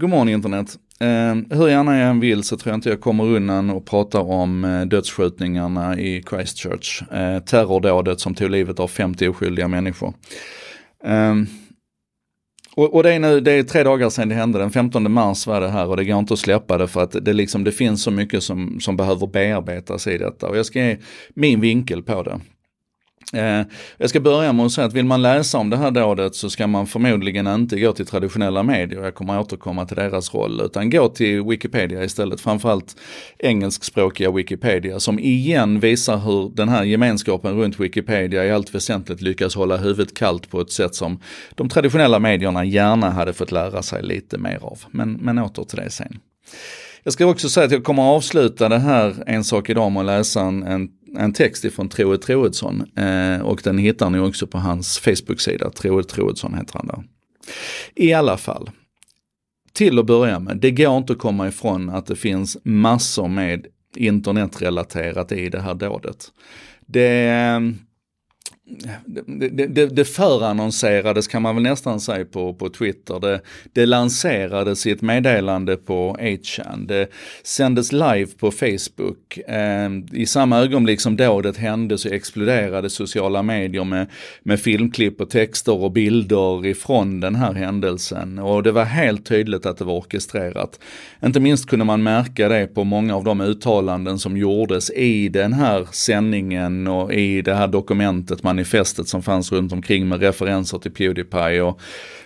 God morgon internet. Eh, hur gärna jag än vill så tror jag inte jag kommer undan och pratar om eh, dödsskjutningarna i Christchurch. Eh, terrordådet som tog livet av 50 oskyldiga människor. Eh, och, och, det är nu, det är tre dagar sedan det hände, den 15 mars var det här och det går inte att släppa det för att det, liksom, det finns så mycket som, som behöver bearbetas i detta. Och jag ska ge min vinkel på det. Eh, jag ska börja med att säga att vill man läsa om det här dådet så ska man förmodligen inte gå till traditionella medier, jag kommer återkomma till deras roll, utan gå till Wikipedia istället, framförallt engelskspråkiga Wikipedia som igen visar hur den här gemenskapen runt Wikipedia i allt väsentligt lyckas hålla huvudet kallt på ett sätt som de traditionella medierna gärna hade fått lära sig lite mer av. Men, men åter till det sen. Jag ska också säga att jag kommer att avsluta det här En sak idag med att läsa en, en en text ifrån Troe Troedsson eh, och den hittar ni också på hans Facebook-sida, Troe Troedsson heter han där. I alla fall, till att börja med, det går inte att komma ifrån att det finns massor med internetrelaterat i det här dådet. Det, det, det, det förannonserades kan man väl nästan säga på, på Twitter. Det, det lanserades i ett meddelande på 8chan. Det sändes live på Facebook. Eh, I samma ögonblick som dådet hände så exploderade sociala medier med, med filmklipp och texter och bilder ifrån den här händelsen. Och det var helt tydligt att det var orkestrerat. Inte minst kunde man märka det på många av de uttalanden som gjordes i den här sändningen och i det här dokumentet man manifestet som fanns runt omkring med referenser till Pewdiepie och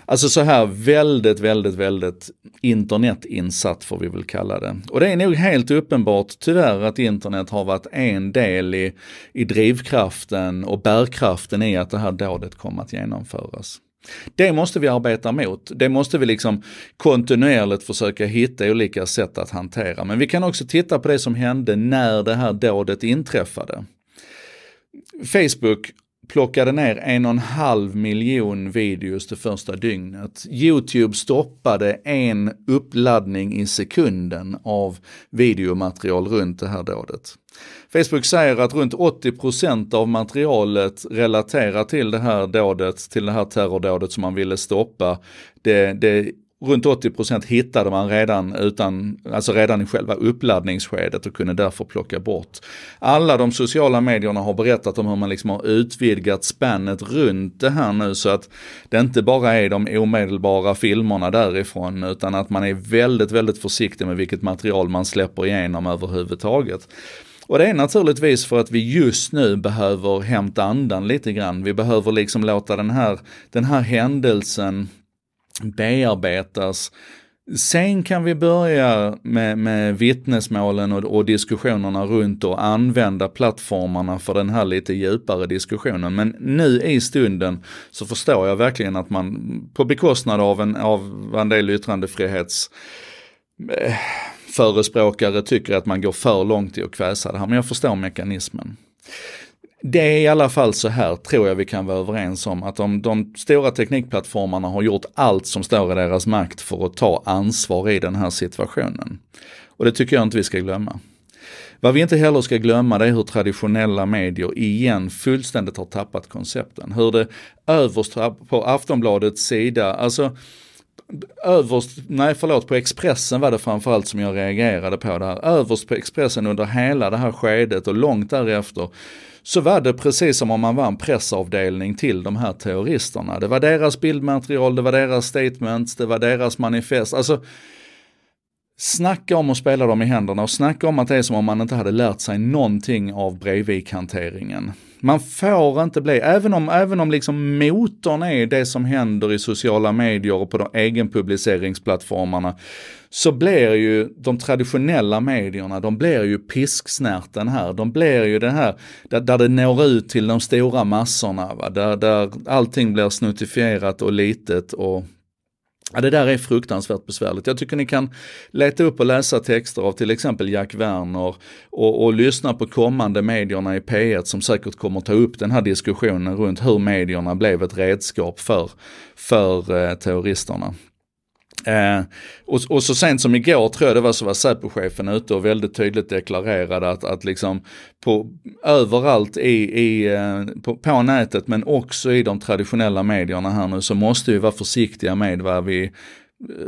Alltså så här väldigt, väldigt, väldigt internetinsatt får vi väl kalla det. Och det är nog helt uppenbart tyvärr att internet har varit en del i, i drivkraften och bärkraften i att det här dådet kom att genomföras. Det måste vi arbeta mot. Det måste vi liksom kontinuerligt försöka hitta olika sätt att hantera. Men vi kan också titta på det som hände när det här dådet inträffade. Facebook plockade ner en och en halv miljon videos det första dygnet. Youtube stoppade en uppladdning i sekunden av videomaterial runt det här dådet. Facebook säger att runt 80% av materialet relaterar till det här dådet, till det här terrordådet som man ville stoppa. Det, det runt 80% hittade man redan utan, alltså redan i själva uppladdningsskedet och kunde därför plocka bort. Alla de sociala medierna har berättat om hur man liksom har utvidgat spannet runt det här nu så att det inte bara är de omedelbara filmerna därifrån utan att man är väldigt, väldigt försiktig med vilket material man släpper igenom överhuvudtaget. Och det är naturligtvis för att vi just nu behöver hämta andan lite grann. Vi behöver liksom låta den här, den här händelsen bearbetas. Sen kan vi börja med, med vittnesmålen och, och, diskussionerna runt och använda plattformarna för den här lite djupare diskussionen. Men nu i stunden så förstår jag verkligen att man på bekostnad av en, av en del yttrandefrihets eh, förespråkare tycker att man går för långt i att kväsa det här. Men jag förstår mekanismen det är i alla fall så här, tror jag vi kan vara överens om, att om de stora teknikplattformarna har gjort allt som står i deras makt för att ta ansvar i den här situationen. Och det tycker jag inte vi ska glömma. Vad vi inte heller ska glömma det är hur traditionella medier igen fullständigt har tappat koncepten. Hur det överst på Aftonbladets sida, alltså överst, nej förlåt, på Expressen var det framförallt som jag reagerade på det här. Överst på Expressen under hela det här skedet och långt därefter så var det precis som om man var en pressavdelning till de här terroristerna. Det var deras bildmaterial, det var deras statements, det var deras manifest. Alltså, Snacka om att spela dem i händerna och snacka om att det är som om man inte hade lärt sig någonting av Breivik-hanteringen. Man får inte bli, även om, även om liksom motorn är det som händer i sociala medier och på de egenpubliceringsplattformarna, så blir ju de traditionella medierna, de blir ju pisksnärten här. De blir ju det här där, där det når ut till de stora massorna, va? Där, där allting blir snuttifierat och litet och Ja, det där är fruktansvärt besvärligt. Jag tycker ni kan leta upp och läsa texter av till exempel Jack Werner och, och lyssna på kommande medierna i P1 som säkert kommer ta upp den här diskussionen runt hur medierna blev ett redskap för, för eh, terroristerna. Eh, och, och, så sent som igår tror jag det var så var Säpochefen ute och väldigt tydligt deklarerade att, att liksom på, överallt i, i, eh, på, på, nätet men också i de traditionella medierna här nu så måste vi vara försiktiga med vad vi eh,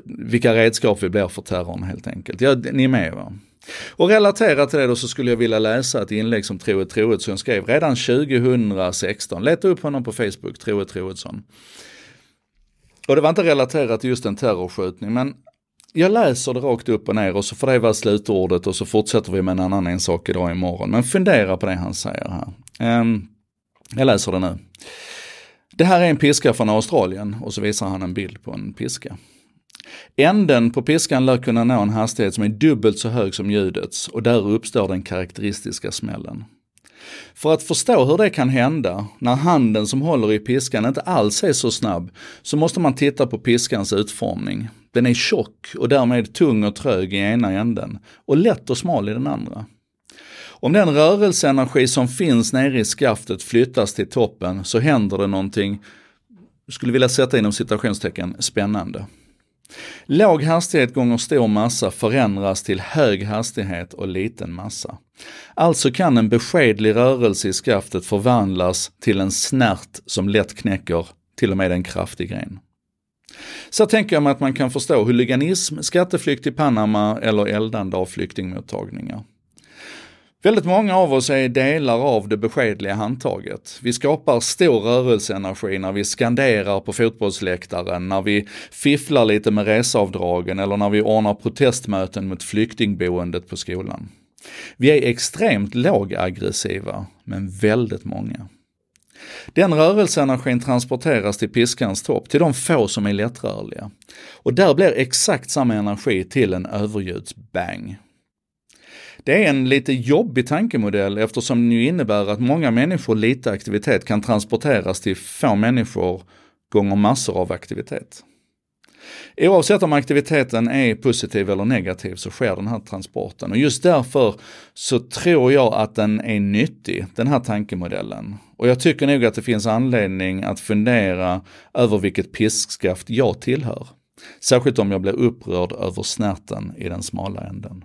vilka redskap vi blir för terrorn helt enkelt. Ja, ni är med va? Och relaterat till det då så skulle jag vilja läsa ett inlägg som Troet Troedsson skrev redan 2016. Leta upp honom på Facebook, Troet Troedsson. Och det var inte relaterat till just en terrorskjutning men jag läser det rakt upp och ner och så får det vara slutordet och så fortsätter vi med en annan en sak idag imorgon. Men fundera på det han säger här. Um, jag läser det nu. Det här är en piska från Australien och så visar han en bild på en piska. Änden på piskan lär kunna nå en hastighet som är dubbelt så hög som ljudets och där uppstår den karaktäristiska smällen. För att förstå hur det kan hända, när handen som håller i piskan inte alls är så snabb, så måste man titta på piskans utformning. Den är tjock och därmed tung och trög i ena änden och lätt och smal i den andra. Om den rörelseenergi som finns nere i skaftet flyttas till toppen så händer det någonting, skulle vilja sätta inom citationstecken, spännande. Låg hastighet gånger stor massa förändras till hög hastighet och liten massa. Alltså kan en beskedlig rörelse i skaftet förvandlas till en snärt som lätt knäcker till och med en kraftig gren. Så tänker jag mig att man kan förstå huliganism, skatteflykt i Panama eller eldande av flyktingmottagningar. Väldigt många av oss är delar av det beskedliga handtaget. Vi skapar stor rörelseenergi när vi skanderar på fotbollsläktaren, när vi fifflar lite med reseavdragen eller när vi ordnar protestmöten mot flyktingboendet på skolan. Vi är extremt lågaggressiva, men väldigt många. Den rörelseenergin transporteras till piskans topp, till de få som är lättrörliga. Och där blir exakt samma energi till en överljudsbang. Det är en lite jobbig tankemodell eftersom den ju innebär att många människor lite aktivitet kan transporteras till få människor gånger massor av aktivitet. Oavsett om aktiviteten är positiv eller negativ så sker den här transporten och just därför så tror jag att den är nyttig, den här tankemodellen. Och jag tycker nog att det finns anledning att fundera över vilket piskskaft jag tillhör. Särskilt om jag blir upprörd över snärten i den smala änden.